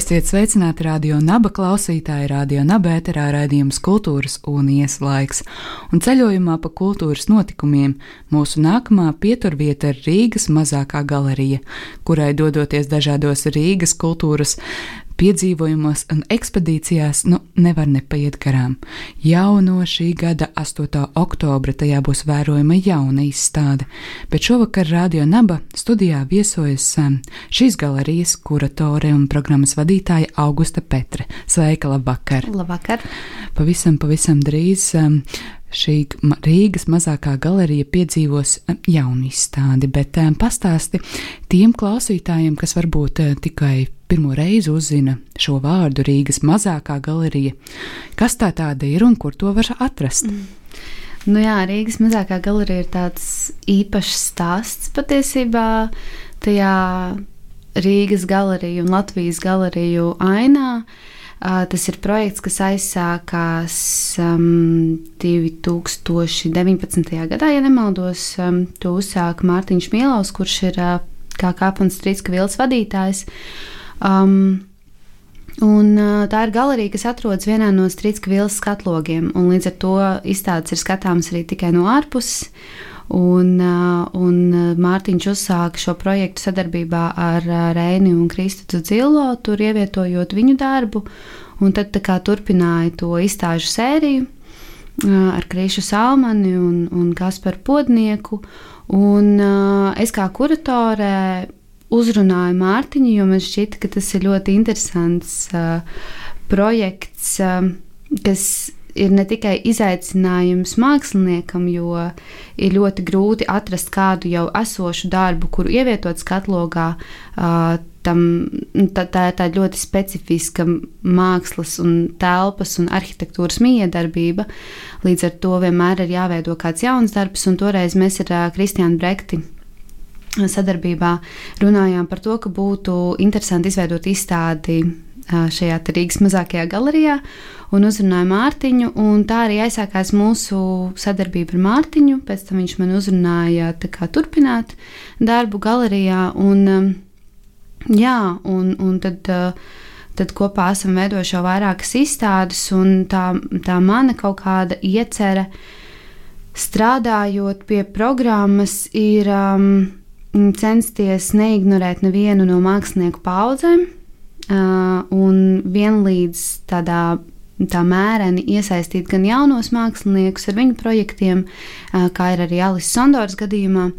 Esiet sveicināti radio naba klausītāji, radio naba ēterā raidījums kultūras un ieslaiks. Un ceļojumā pa kultūras notikumiem mūsu nākamā pieturvieta ir Rīgas mazākā galerija, kurai dodoties dažādos Rīgas kultūras piedzīvojumos un ekspedīcijās nu, nevar nepaiet garām. Jau no šī gada 8. oktobra tajā būs vērojama jauna izstāde, bet šovakar Radio Naba studijā viesojas um, šīs galerijas kuratore un programmas vadītāja Augusta Petre. Sveika, labvakar! Labvakar! Pavisam, pavisam drīz. Šī Rīgas mazākā galerija piedzīvos jaunu izstādi, bet um, pastāsti tiem klausītājiem, kas varbūt uh, tikai pirmo reizi uzzina šo vārdu Rīgas mazākā galerija. Kas tā tāda ir un kur to var atrast? Mm. Nu jā, Rīgas mazākā galerija ir tāds īpašs stāsts patiesībā. Tajā Rīgas galeriju un Latvijas galeriju ainā. Uh, tas ir projekts, kas aizsākās um, 2019. gadā, ja nemaldos. Um, to uzsāka Mārtiņš Mielaus, kurš ir uh, kā kāpnes strīdska vils vadītājs. Um, Un, uh, tā ir galerija, kas atrodas vienā no strīdska vielas skatlogiem, un līdz ar to izstādes ir skatāmas arī tikai no ārpuses. Uh, un Mārtiņš uzsāka šo projektu sadarbībā ar uh, Reini un Kristu Zilo, tur ievietojot viņu darbu, un tad kā, turpināja to izstāžu sēriju uh, ar Krīšu Salmani un, un Kasparu Podnieku. Un, uh, es kā kuratore uzrunāju Mārtiņu, jo man šķita, ka tas ir ļoti interesants uh, projekts, uh, kas ir ne tikai izaicinājums māksliniekam, jo ir ļoti grūti atrast kādu jau esošu darbu, kuru ievietot skatlogā. Tam, nu, tā, tā ir tāda ļoti specifiska mākslas, un telpas un arhitektūras miedarbība. Līdz ar to vienmēr ir jāveido kāds jauns darbs, un toreiz mēs ar Kristiānu Brekti sadarbībā runājām par to, ka būtu interesanti izveidot izstādi šajā Rīgas mazākajā galerijā un uzrunāju Mārtiņu. Un tā arī aizsākās mūsu sadarbība ar Mārtiņu. Pēc tam viņš man uzrunāja kā, turpināt darbu galerijā. Un, jā, un, un tad, tad kopā esam veidojuši jau vairākas izstādes, un tā, tā mana kaut kāda iecerē strādājot pie programmas ir. Um, censties neignorēt nevienu no mākslinieku paudzēm un vienlīdz tādā tā mēreni iesaistīt gan jaunos māksliniekus ar viņu projektiem, kā ir arī Alice Sondors gadījumā,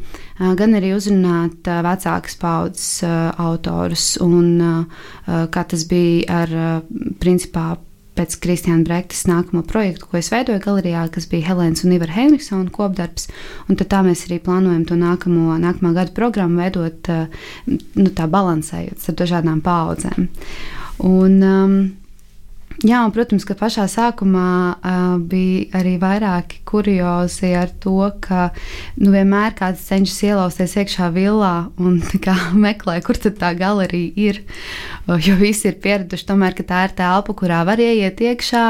gan arī uzrunāt vecākas paudzes autorus, un kā tas bija ar principā pēc Kristiāna Brektas nākamo projektu, ko es veidoju galerijā, kas bija Helēnas un Ivara Henriksona kopdarbs. Un tad tā mēs arī plānojam to nākamo, nākamā gada programmu veidot eh, nu, tā balansējot ar dažādām paudzēm. Un, um, Jā, un, protams, ka pašā sākumā uh, bija arī vairāki kuriozi ar to, ka nu, vienmēr kāds cenšas ielausties iekšā vilā un kā, meklē, kur tā galerija ir. Jo visi ir pieraduši, tomēr, ka tā ir telpa, kurā var ieiet iekšā,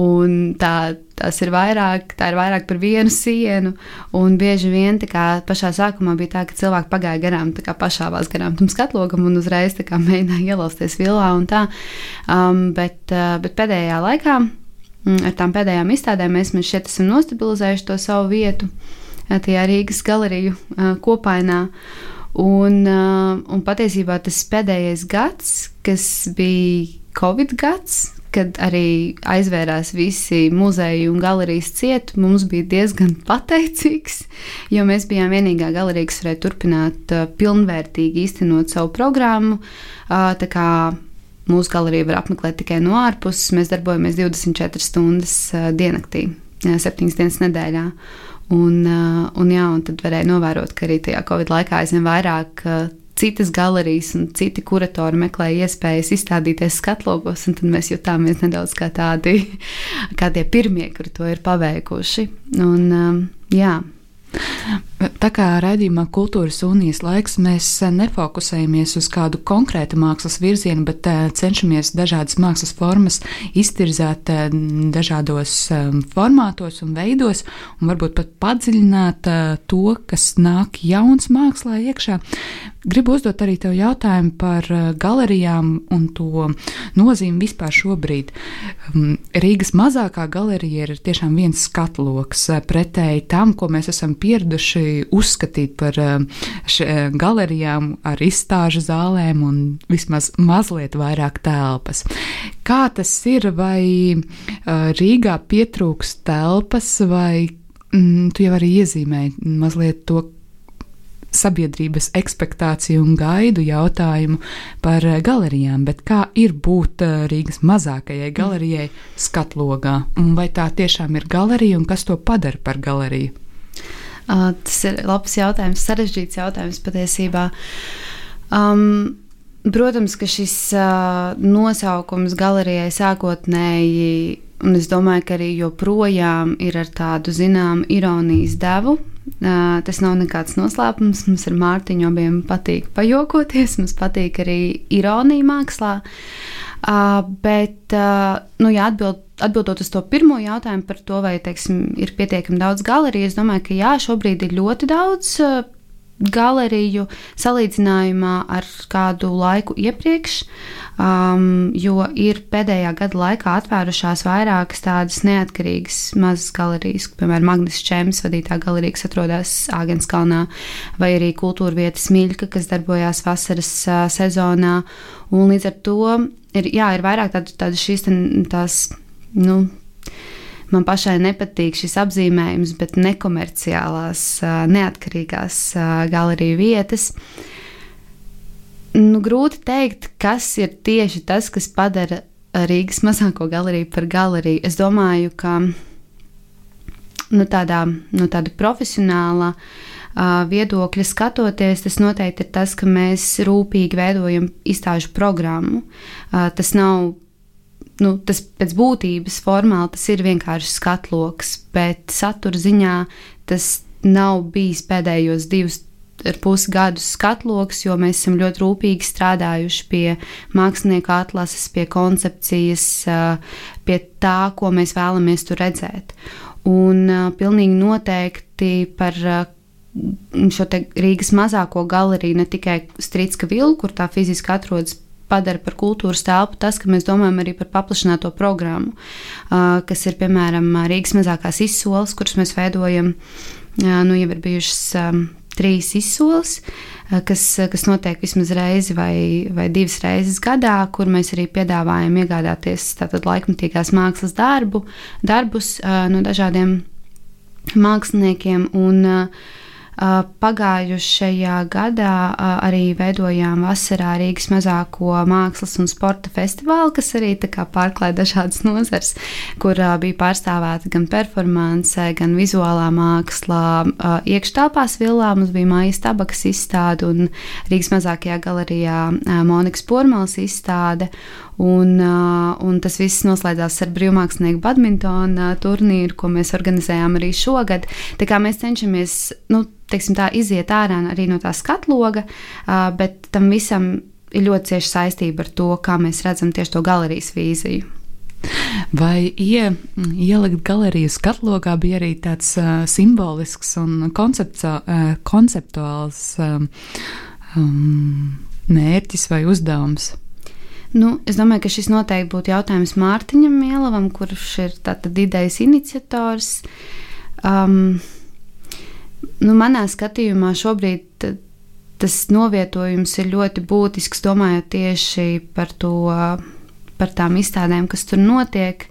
un tā tas ir vairāk, tā ir vairāk par vienu sienu. Un bieži vien kā, pašā sākumā bija tā, ka cilvēki pagāja garām, kā pašāvās garām tam skatlogam un uzreiz kā, mēģināja ielausties vilā un tā. Um, bet, uh, bet pēdējā laikā mm, ar tām pēdējām izstādēm mēs, mēs šeit esam nostabilizējuši to savu vietu uh, tajā Rīgas galeriju uh, kopainā. Un, uh, un patiesībā tas pēdējais gads, kas bija Covid gads, kad arī aizvērās visi muzeji un galerijas ciet, mums bija diezgan pateicīgs, jo mēs bijām vienīgā galerija, kas varēja turpināt uh, pilnvērtīgi īstenot savu programmu. Uh, tā kā mūsu galerija var apmeklēt tikai no ārpuses, mēs darbojamies 24 stundas uh, diennaktī, 7 dienas nedēļā. Un, un, jā, un tad varēja novērot, ka arī tajā Covid laikā aizvien vairāk citas galerijas un citi kuratori meklēja iespējas izstādīties skatlogos, un tad mēs jutāmies nedaudz kā tādi, kā tie pirmie, kuri to ir paveikuši. Un, um, jā. Tā kā raidījumā Kultūras unijas laiks mēs nefokusējamies uz kādu konkrētu mākslas virzienu, bet eh, cenšamies dažādas mākslas formas iztirzāt eh, dažādos eh, formātos un veidos, un varbūt pat padziļināt to, kas nāk jauns mākslā iekšā. Gribu uzdot arī tev jautājumu par galerijām un to nozīmi vispār šobrīd. Um, Rīgas mazākā galerija ir tiešām viens skatloks pretēji tam, ko mēs esam pieraduši uzskatīt par eh, eh, galerijām ar izstāžu zālēm un vismaz mazliet vairāk telpas. Kā tas ir, vai eh, Rīgā pietrūks telpas, vai mm, tu jau arī iezīmēji mazliet to, sabiedrības ekspektāciju un gaidu jautājumu par galerijām, bet kā ir būt Rīgas mazākajai galerijai skatlogā? Un vai tā tiešām ir galerija un kas to padara par galeriju? Uh, tas ir labs jautājums, sarežģīts jautājums patiesībā. Um, protams, ka šis uh, nosaukums galerijai sākotnēji, un es domāju, ka arī joprojām ir ar tādu zināmu ironijas devu. Uh, tas nav nekāds noslēpums. Mums ar Mārtiņu abiem patīk pajokoties, mums patīk arī ironija mākslā. Uh, bet, uh, nu, ja atbild atbildot uz to pirmo jautājumu par to, vai teiksim, ir pietiekami daudz galeriju, es domāju, ka jā, šobrīd ir ļoti daudz uh, galeriju salīdzinājumā ar kādu laiku iepriekš, um, jo ir pēdējā gada laikā atvērušās vairākas tādas neatkarīgas mazas galerijas, piemēram, Magnus Čēmas vadītā galerija, kas atrodas Āgenskalnā, vai arī kultūra vietas Miļka, kas darbojās vasaras uh, sezonā, un līdz ar to ir, jā, ir vairāk tādu, tādu šīs tās nu, man pašai nepatīk šis apzīmējums, bet nekomerciālās, neatkarīgās galeriju vietas. Nu, grūti pateikt, kas ir tieši tas, kas padara Rīgas mazāko galeriju par galeriju. Es domāju, ka nu, tādā, nu, tāda profesionāla uh, viedokļa skatoties, tas noteikti ir tas, ka mēs rūpīgi veidojam izstāžu programmu. Uh, tas nav nu, tas pēc būtības formāli tas ir vienkārši skatloks, bet satura ziņā tas nav bijis pēdējos divus ar pusi gadus skatloks, jo mēs esam ļoti rūpīgi strādājuši pie mākslinieka atlases, pie koncepcijas, pie tā, ko mēs vēlamies tur redzēt. Un pilnīgi noteikti par šo Rīgas mazāko galeriju, ne tikai Strīdska vilu, kur tā fiziski atrodas padara par kultūras telpu tas, ka mēs domājam arī par paplašināto programmu, kas ir piemēram Rīgas mazākās izsoles, kuras mēs veidojam. Nu, jau ir bijušas trīs izsoles, kas, kas notiek vismaz reizi vai, vai divas reizes gadā, kur mēs arī piedāvājam iegādāties laikmatīgās mākslas darbu, darbus no dažādiem māksliniekiem. Un, uh, Pagājušajā gadā arī veidojām vasarā Rīgas mazāko mākslas un sporta festivālu, kas arī pārklāja dažādas nozars, kur bija pārstāvēta gan performance, gan vizuālā māksla. Iekštelpās vilā mums bija mājas tabakas izstāde un Rīgas mazākajā galerijā Monikas Pormals izstāde. Un, un tas viss noslēdzās ar brīvmākslinieku badmintona turnīru, ko mēs organizējām arī šogad. Tā kā mēs cenšamies nu, teiksim, tā, iziet ārā arī no tā skatloga, bet tam visam ir ļoti cieša saistība ar to, kā mēs redzam tieši to galerijas vīziju. Vai ie, ielikt galeriju skatlogā bija arī tāds uh, simbolisks un konceptu, uh, konceptuāls um, um, mērķis vai uzdevums? Nu, es domāju, ka šis noteikti būtu jautājums Mārtiņam Mielavam, kurš ir tātad idejas iniciators. Um, nu, manā skatījumā šobrīd tas novietojums ir ļoti būtisks, domājot tieši par to. Par tām izstādēm, kas tur notiek,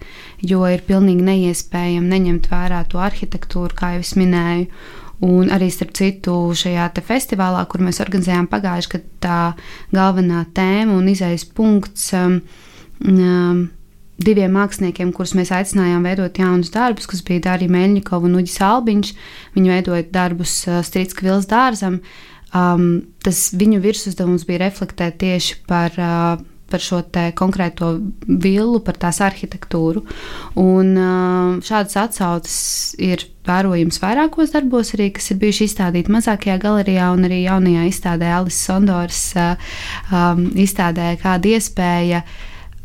jo ir pilnīgi neiespējami neņemt vērā to arhitektūru, kā jau es minēju, Un arī starp citu šajā festivālā, kur mēs organizējām pagājušajā gadā, tā galvenā tēma un izējas punkts um, um, diviem māksliniekiem, kurus mēs aicinājām veidot jaunus darbus, kas bija Dārija Meļņikova un Uģis Albiņš. Viņi veidoja darbus uh, Strīdska Vils dārzam. um, tas viņu virsuzdevums bija reflektēt tieši par. Uh, par šo konkrēto vilnu, par tās arhitektūru. Un, uh, šādas atsauces ir vērojams vairākos darbos, arī, kas ir bijuši izstādīti mazākajā galerijā, un arī jaunajā izstādē Alice Sondors uh, um, izstādē kāda iespēja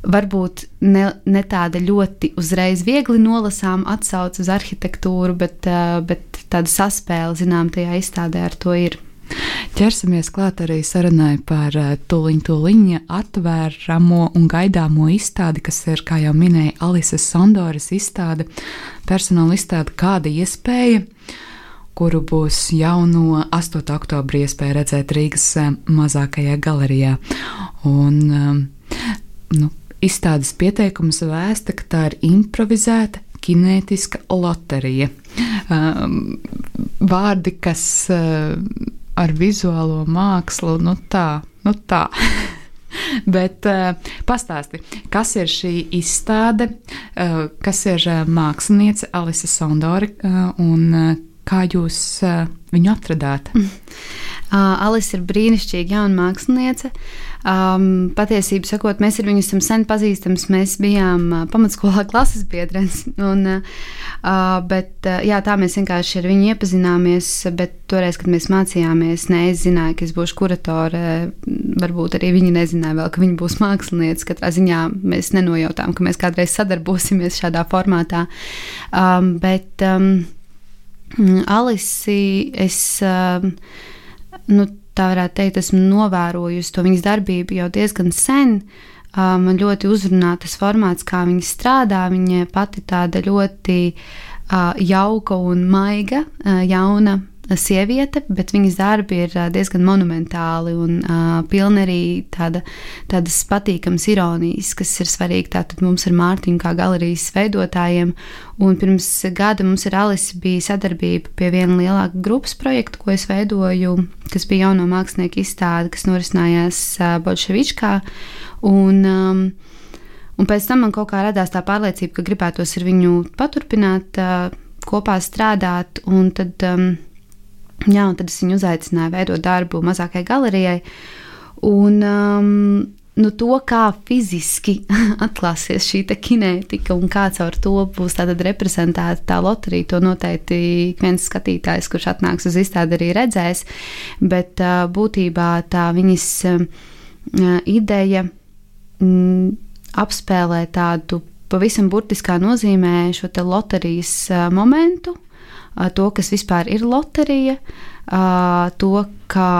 varbūt ne, ne tāda ļoti uzreiz viegli nolasām atsauce uz arhitektūru, bet, uh, bet tāda saspēle, zinām, tajā izstādē ar to ir. Ķersimies klāt arī sarunai par tuliņu tuliņa atvēramo un gaidāmo izstādi, kas ir, kā jau minēja, Alises Sandoras izstāde, personāla izstāde, kāda iespēja, kuru būs jau no 8. oktobra iespēja redzēt Rīgas mazākajā galerijā. Un, nu, Izstādes pieteikums vēsta, ka tā ir improvizēta kinētiska loterija. Um, vārdi, kas ar vizuālo mākslu, nu tā, nu tā. Bet uh, pastāsti, kas ir šī izstāde, uh, kas ir uh, mākslinieca Alise Sondori uh, un uh, kā jūs uh, viņu atradāt? Uh, Alise ir brīnišķīga jauna māksliniece. Um, patiesībā sakot, mēs ar viņu esam sen pazīstami. Mēs bijām uh, pamatskolā klases biedrens. Un, uh, bet, uh, jā, tā mēs vienkārši ar viņu iepazināmies. Bet toreiz, kad mēs mācījāmies, ne es zināju, ka es būšu kuratore. Varbūt arī viņi nezināja, vēl, ka viņa būs mākslinieca. Katrā ziņā mēs nenojautām, ka mēs kādreiz sadarbosimies šādā formātā. Um, bet um, Alisi, es. Um, nu, tā varētu teikt, esmu novērojusi to viņas darbību jau diezgan sen. Man ļoti uzrunā tas formāts, kā viņa strādā. Viņa pati tāda ļoti jauka un maiga, jauna sieviete, bet viņas darbi ir diezgan monumentāli un uh, pilni arī tāda, tādas patīkamas ironijas, kas ir svarīgi tātad mums ar Mārtiņu kā galerijas veidotājiem. Un pirms gada mums ar Alisi bija sadarbība pie viena lielāka grupas projekta, ko es veidoju, kas bija jauno mākslinieku izstāde, kas norisinājās uh, Bolševičkā. Un, um, Un pēc tam man kaut kā radās tā pārliecība, ka gribētos ar viņu paturpināt, uh, kopā strādāt. Un tad um, Jā, un tad es viņu uzaicināju veidot darbu mazākajai galerijai. Un, um, nu, to, kā fiziski atklāsies šī kinētika un kā caur to būs reprezentēta tā loterija, to noteikti viens skatītājs, kurš atnāks uz izstādi, arī redzēs. Bet uh, būtībā tā viņas uh, ideja mm, apspēlē tādu pavisam burtiskā nozīmē šo loterijas uh, momentu to, kas vispār ir loterija, to, kā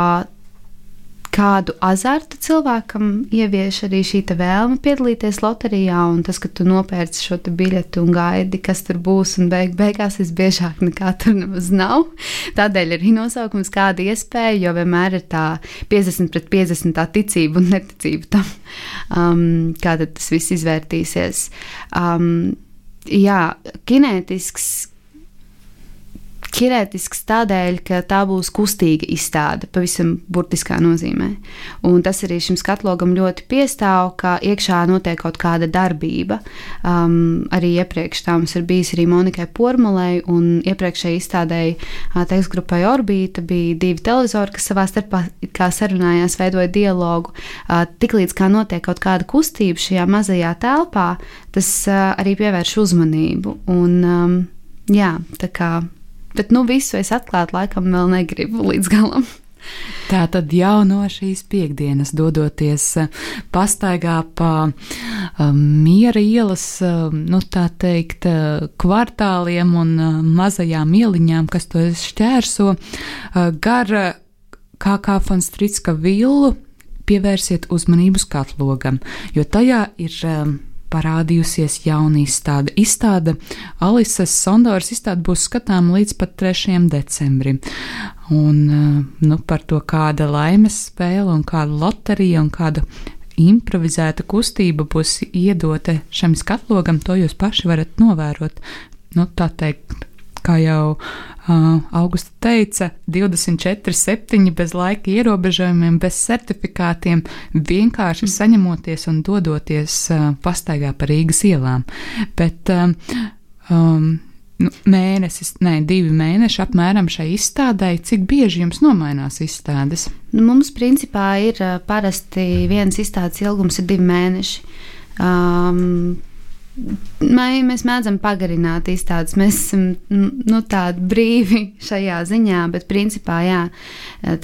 kādu azartu cilvēkam ievieš arī šī vēlme piedalīties loterijā, un tas, ka tu nopērci šo biļeti un gaidi, kas tur būs, un beig, beigās visbiežāk nekā tur nemaz nav. Tādēļ arī nosaukums kāda iespēja, jo vienmēr ir tā 50 pret 50 tā ticība un neticība tam, um, kā tas viss izvērtīsies. Um, jā, kinētisks Kirētisks tādēļ, ka tā būs kustīga izstāde, pavisam burtiskā nozīmē. Un tas arī šim skatlogam ļoti piestāv, ka iekšā notiek kaut kāda darbība. Um, arī iepriekš tā mums ir bijis arī Monikai Pormulei, un iepriekšējai izstādēji tekstgrupai Orbīta bija divi televizori, kas savā starpā sarunājās, veidoja dialogu. Uh, Tiklīdz kā notiek kaut kāda kustība šajā mazajā telpā, tas uh, arī pievērš uzmanību. Un, um, jā, tā kā Bet nu, visu es atklāt, laikam, vēl negribu līdz galam. Tā tad jau no šīs piekdienas, dodoties eh, pastaigā pa um, miera ielas, um, nu tā teikt, kvartāliem un mazajām ieliņām, kas to šķērso, gar kā Fonstricka villu, pievērsiet uzmanību skatlogam, jo tajā ir parādījusies jauna izstāde. Izstāde Alises Sondoras izstāde būs skatāma līdz pat 3. decembrim. Un eh, nu, par to, kāda laimes spēle un kāda loterija un kāda improvizēta kustība būs iedota šim skatlogam, to jūs paši varat novērot. Nu, tā teikt, kā jau uh, Augusta teica, 24, 7 bez laika ierobežojumiem, bez certifikātiem, vienkārši mm. saņemoties un dodoties uh, pastaigā pa Rīgas ielām. Bet, um, um, nu, mēnesis, ne divi mēneši apmēram šai izstādē. Cik bieži jums nomainās izstādes? Nu, mums principā ir parasti viens izstādes ilgums ir divi mēneši. Um, Mēs mēdzam pagarināt izstādes. Mēs esam nu, tādi brīvi šajā ziņā, bet principā jā,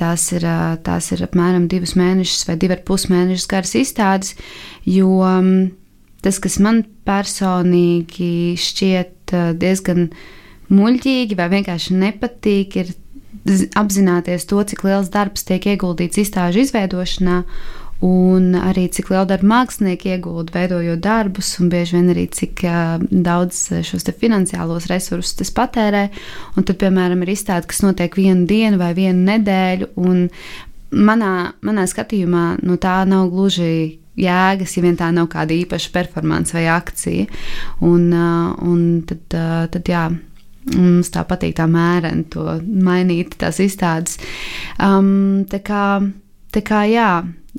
tās, ir, tās ir apmēram divus mēnešus vai divu ar pus mēnešus garas izstādes. Jo tas, kas man personīgi šķiet diezgan muļķīgi vai vienkārši nepatīk, ir apzināties to, cik liels darbs tiek ieguldīts izstāžu izveidošanā un arī cik lielu darbu mākslinieki iegūda veidojot darbus, un bieži vien arī cik daudz šos finansiālos resursus tas patērē. Un tad, piemēram, ir izstāde, kas notiek vienu dienu vai vienu nedēļu, un manā, manā skatījumā no tā nav gluži jēgas, ja vien tā nav kāda īpaša performance vai akcija. Un, un tad, tad jā. Mums tā patīk tā mēreni to mainīt, tās izstādes. Um, tā kā, tā kā jā,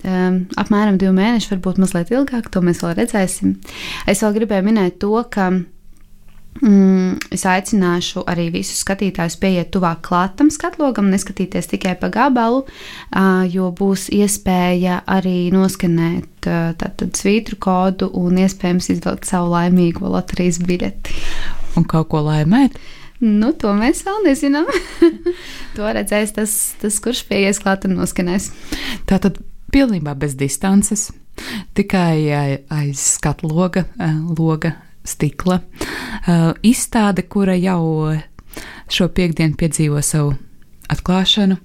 um, apmēram divi mēneši, varbūt mazliet ilgāk, to mēs vēl redzēsim. Es vēl gribēju minēt to, ka mm, es aicināšu arī visus skatītājus pieiet tuvāk klātam skatlogam, neskatīties tikai pa gabalu, uh, jo būs iespēja arī noskanēt uh, tātad svītru kodu un iespējams izvilkt savu laimīgo loterijas biļeti. Un kaut ko laimēt? Nu, to mēs vēl nezinām. to redzēs tas, tas kurš pieies klāt un noskanēs. Tātad pilnībā bez distances, tikai aiz skatu loga, loga stikla. Izstāde, kura jau šo piekdienu piedzīvo savu atklāšanu,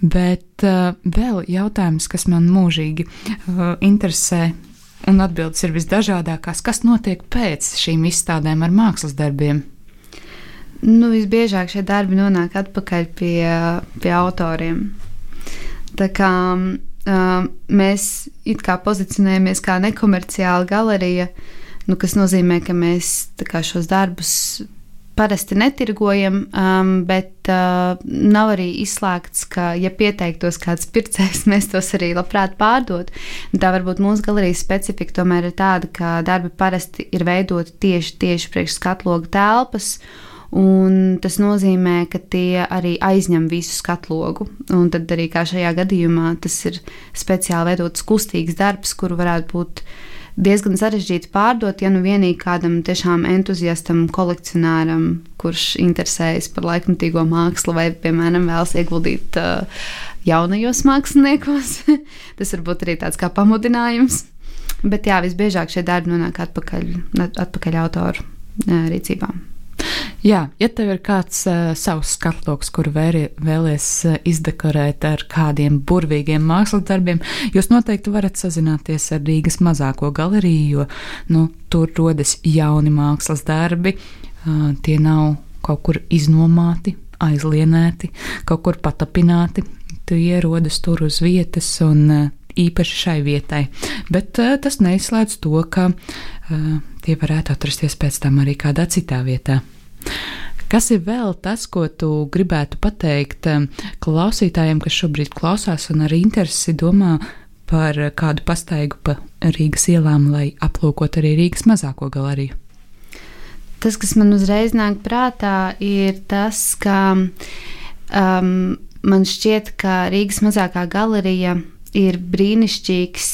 bet vēl jautājums, kas man mūžīgi interesē. Un atbildes ir visdažādākās. Kas notiek pēc šīm izstādēm ar mākslas darbiem? Nu, visbiežāk šie darbi nonāk atpakaļ pie, pie autoriem. Tā kā mēs it kā pozicionējamies kā nekomerciāla galerija, nu, kas nozīmē, ka mēs kā, šos darbus parasti netirgojam, um, bet uh, nav arī izslēgts, ka, ja pieteiktos kāds pircējs, mēs tos arī labprāt pārdot. Tā varbūt mūsu galerijas specifika tomēr ir tāda, ka darbi parasti ir veidoti tieši, tieši priekš skatloga telpas. Un tas nozīmē, ka tie arī aizņem visu skatlogu. Un tad arī kā šajā gadījumā tas ir speciāli veidots kustīgs darbs, kuru varētu būt diezgan sarežģīti pārdot, ja nu vienīgi kādam tiešām entuziastam, kolekcionāram, kurš interesējas par laikmatīgo mākslu vai, piemēram, vēlas ieguldīt uh, jaunajos māksliniekos. tas var būt arī tāds kā pamudinājums. Bet jā, visbiežāk šie darbi nonāk atpakaļ, atpakaļ autoru uh, rīcībām. Jā, ja tev ir kāds uh, savs skatloks, kuru vēri, vēlies uh, izdekorēt ar kādiem burvīgiem mākslas darbiem, jūs noteikti varat sazināties ar Rīgas mazāko galeriju, jo nu, tur rodas jauni mākslas darbi. Uh, tie nav kaut kur iznomāti, aizlienēti, kaut kur patapināti. Tu ierodas tur uz vietas un uh, īpaši šai vietai. Bet uh, tas neizslēdz to, ka uh, tie varētu atrasties pēc tam arī kādā citā vietā. Kas ir vēl tas, ko tu gribētu pateikt um, klausītājiem, kas šobrīd klausās un ar interesi domā par kādu pastaigu pa Rīgas ielām, lai aplūkot arī Rīgas mazāko galeriju? Tas, kas man uzreiz nāk prātā, ir tas, ka um, man šķiet, ka Rīgas mazākā galerija ir brīnišķīgs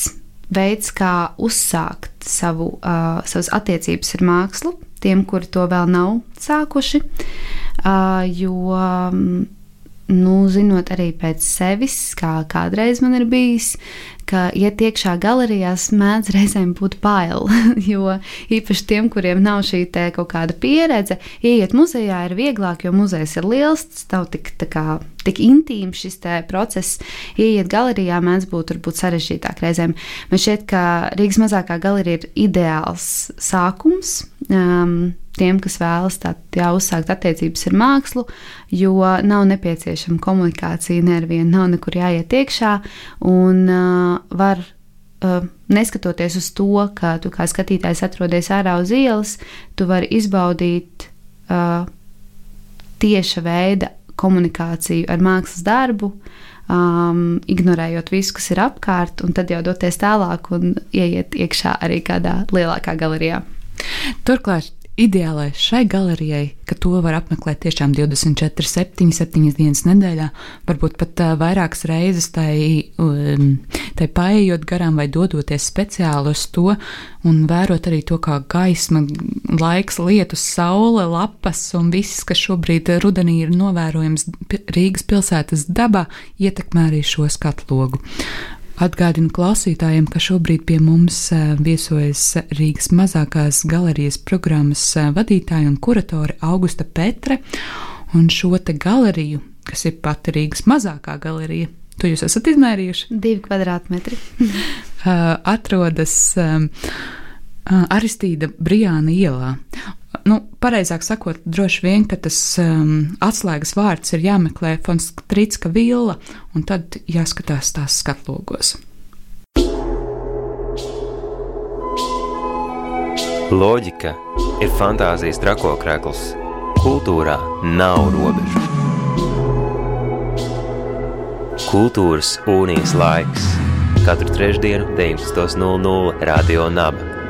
veids, kā uzsākt savu, uh, savas attiecības ar mākslu tiem, kuri to vēl nav sākuši. Jo, nu, zinot arī pēc sevis, kā kādreiz man ir bijis, ka iet iekšā galerijās mēdz reizēm būt bail. Jo īpaši tiem, kuriem nav šī kaut kāda pieredze, ieiet muzejā ir vieglāk, jo muzejs ir liels, nav tik, kā, tik intīms šis process. Ieiet galerijā mēdz būt varbūt sarežģītāk reizēm. Man šķiet, ka Rīgas mazākā galerija ir ideāls sākums. Um, tiem, kas vēlas tā, uzsākt attiecības ar mākslu, jo nav nepieciešama komunikācija nevienam, nav nekur jāiet iekšā un uh, var. Uh, neskatoties uz to, ka tu kā skatītājs atrodies ārā uz ielas, tu vari izbaudīt uh, tieša veida komunikāciju ar mākslas darbu, um, ignorējot visu, kas ir apkārt, un tad jau doties tālāk un ieiet iekšā arī kādā lielākā galerijā. Turklāt ideālais šai galerijai, ka to var apmeklēt tiešām 24, 7, 7 dienas nedēļā, varbūt pat uh, vairākas reizes tai, um, tai paējot garām vai dodoties speciāli uz to un vērot arī to, kā gaisma, laiks, lietus, saule, lapas un viss, kas šobrīd rudenī ir novērojams Rīgas pilsētas dabā, ietekmē arī šo skatu logu. Atgādinu klausītājiem, ka šobrīd pie mums viesojas Rīgas mazākās galerijas programmas vadītāja un kuratore Augusta Petre, un šo te galeriju, kas ir pati Rīgas mazākā galerija, to jūs esat izmērījuši? Divi kvadrātmetri. atrodas Aristīda Brijāna ielā nu, pareizāk sakot, droši vien, tas um, atslēgas vārds ir jāmeklē Fonstrītska villa, un tad jāskatās tās skatlogos. Loģika ir fantāzijas trakokrekls. Kultūrā nav robežu. Kultūras un-īs laiks katru trešdienu, 19.00 Radio Naba.